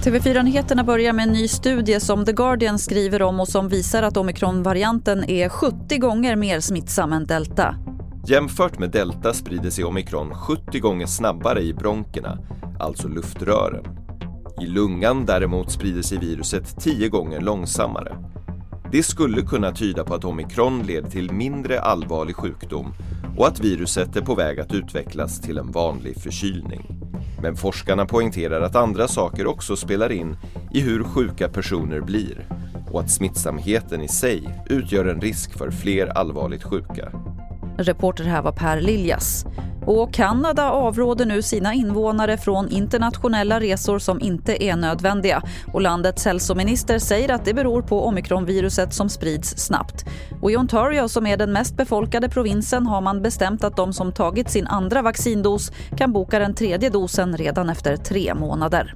TV4-nyheterna börjar med en ny studie som The Guardian skriver om och som visar att omikronvarianten är 70 gånger mer smittsam än delta. Jämfört med delta sprider sig omikron 70 gånger snabbare i bronkerna, alltså luftrören. I lungan däremot sprider sig viruset 10 gånger långsammare. Det skulle kunna tyda på att omikron leder till mindre allvarlig sjukdom och att viruset är på väg att utvecklas till en vanlig förkylning. Men forskarna poängterar att andra saker också spelar in i hur sjuka personer blir och att smittsamheten i sig utgör en risk för fler allvarligt sjuka. Reporter här var Per Liljas. Och Kanada avråder nu sina invånare från internationella resor som inte är nödvändiga. Och landets hälsominister säger att det beror på omikronviruset som sprids snabbt. Och I Ontario, som är den mest befolkade provinsen har man bestämt att de som tagit sin andra vaccindos kan boka den tredje dosen redan efter tre månader.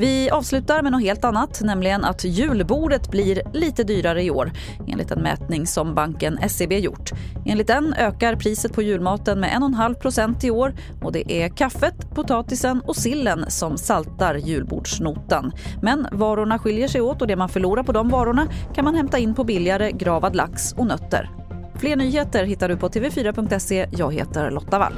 Vi avslutar med något helt annat, nämligen att julbordet blir lite dyrare i år enligt en mätning som banken SEB gjort. Enligt den ökar priset på julmaten med 1,5% i år och det är kaffet, potatisen och sillen som saltar julbordsnotan. Men varorna skiljer sig åt och det man förlorar på de varorna kan man hämta in på billigare gravad lax och nötter. Fler nyheter hittar du på tv4.se. Jag heter Lotta Wall.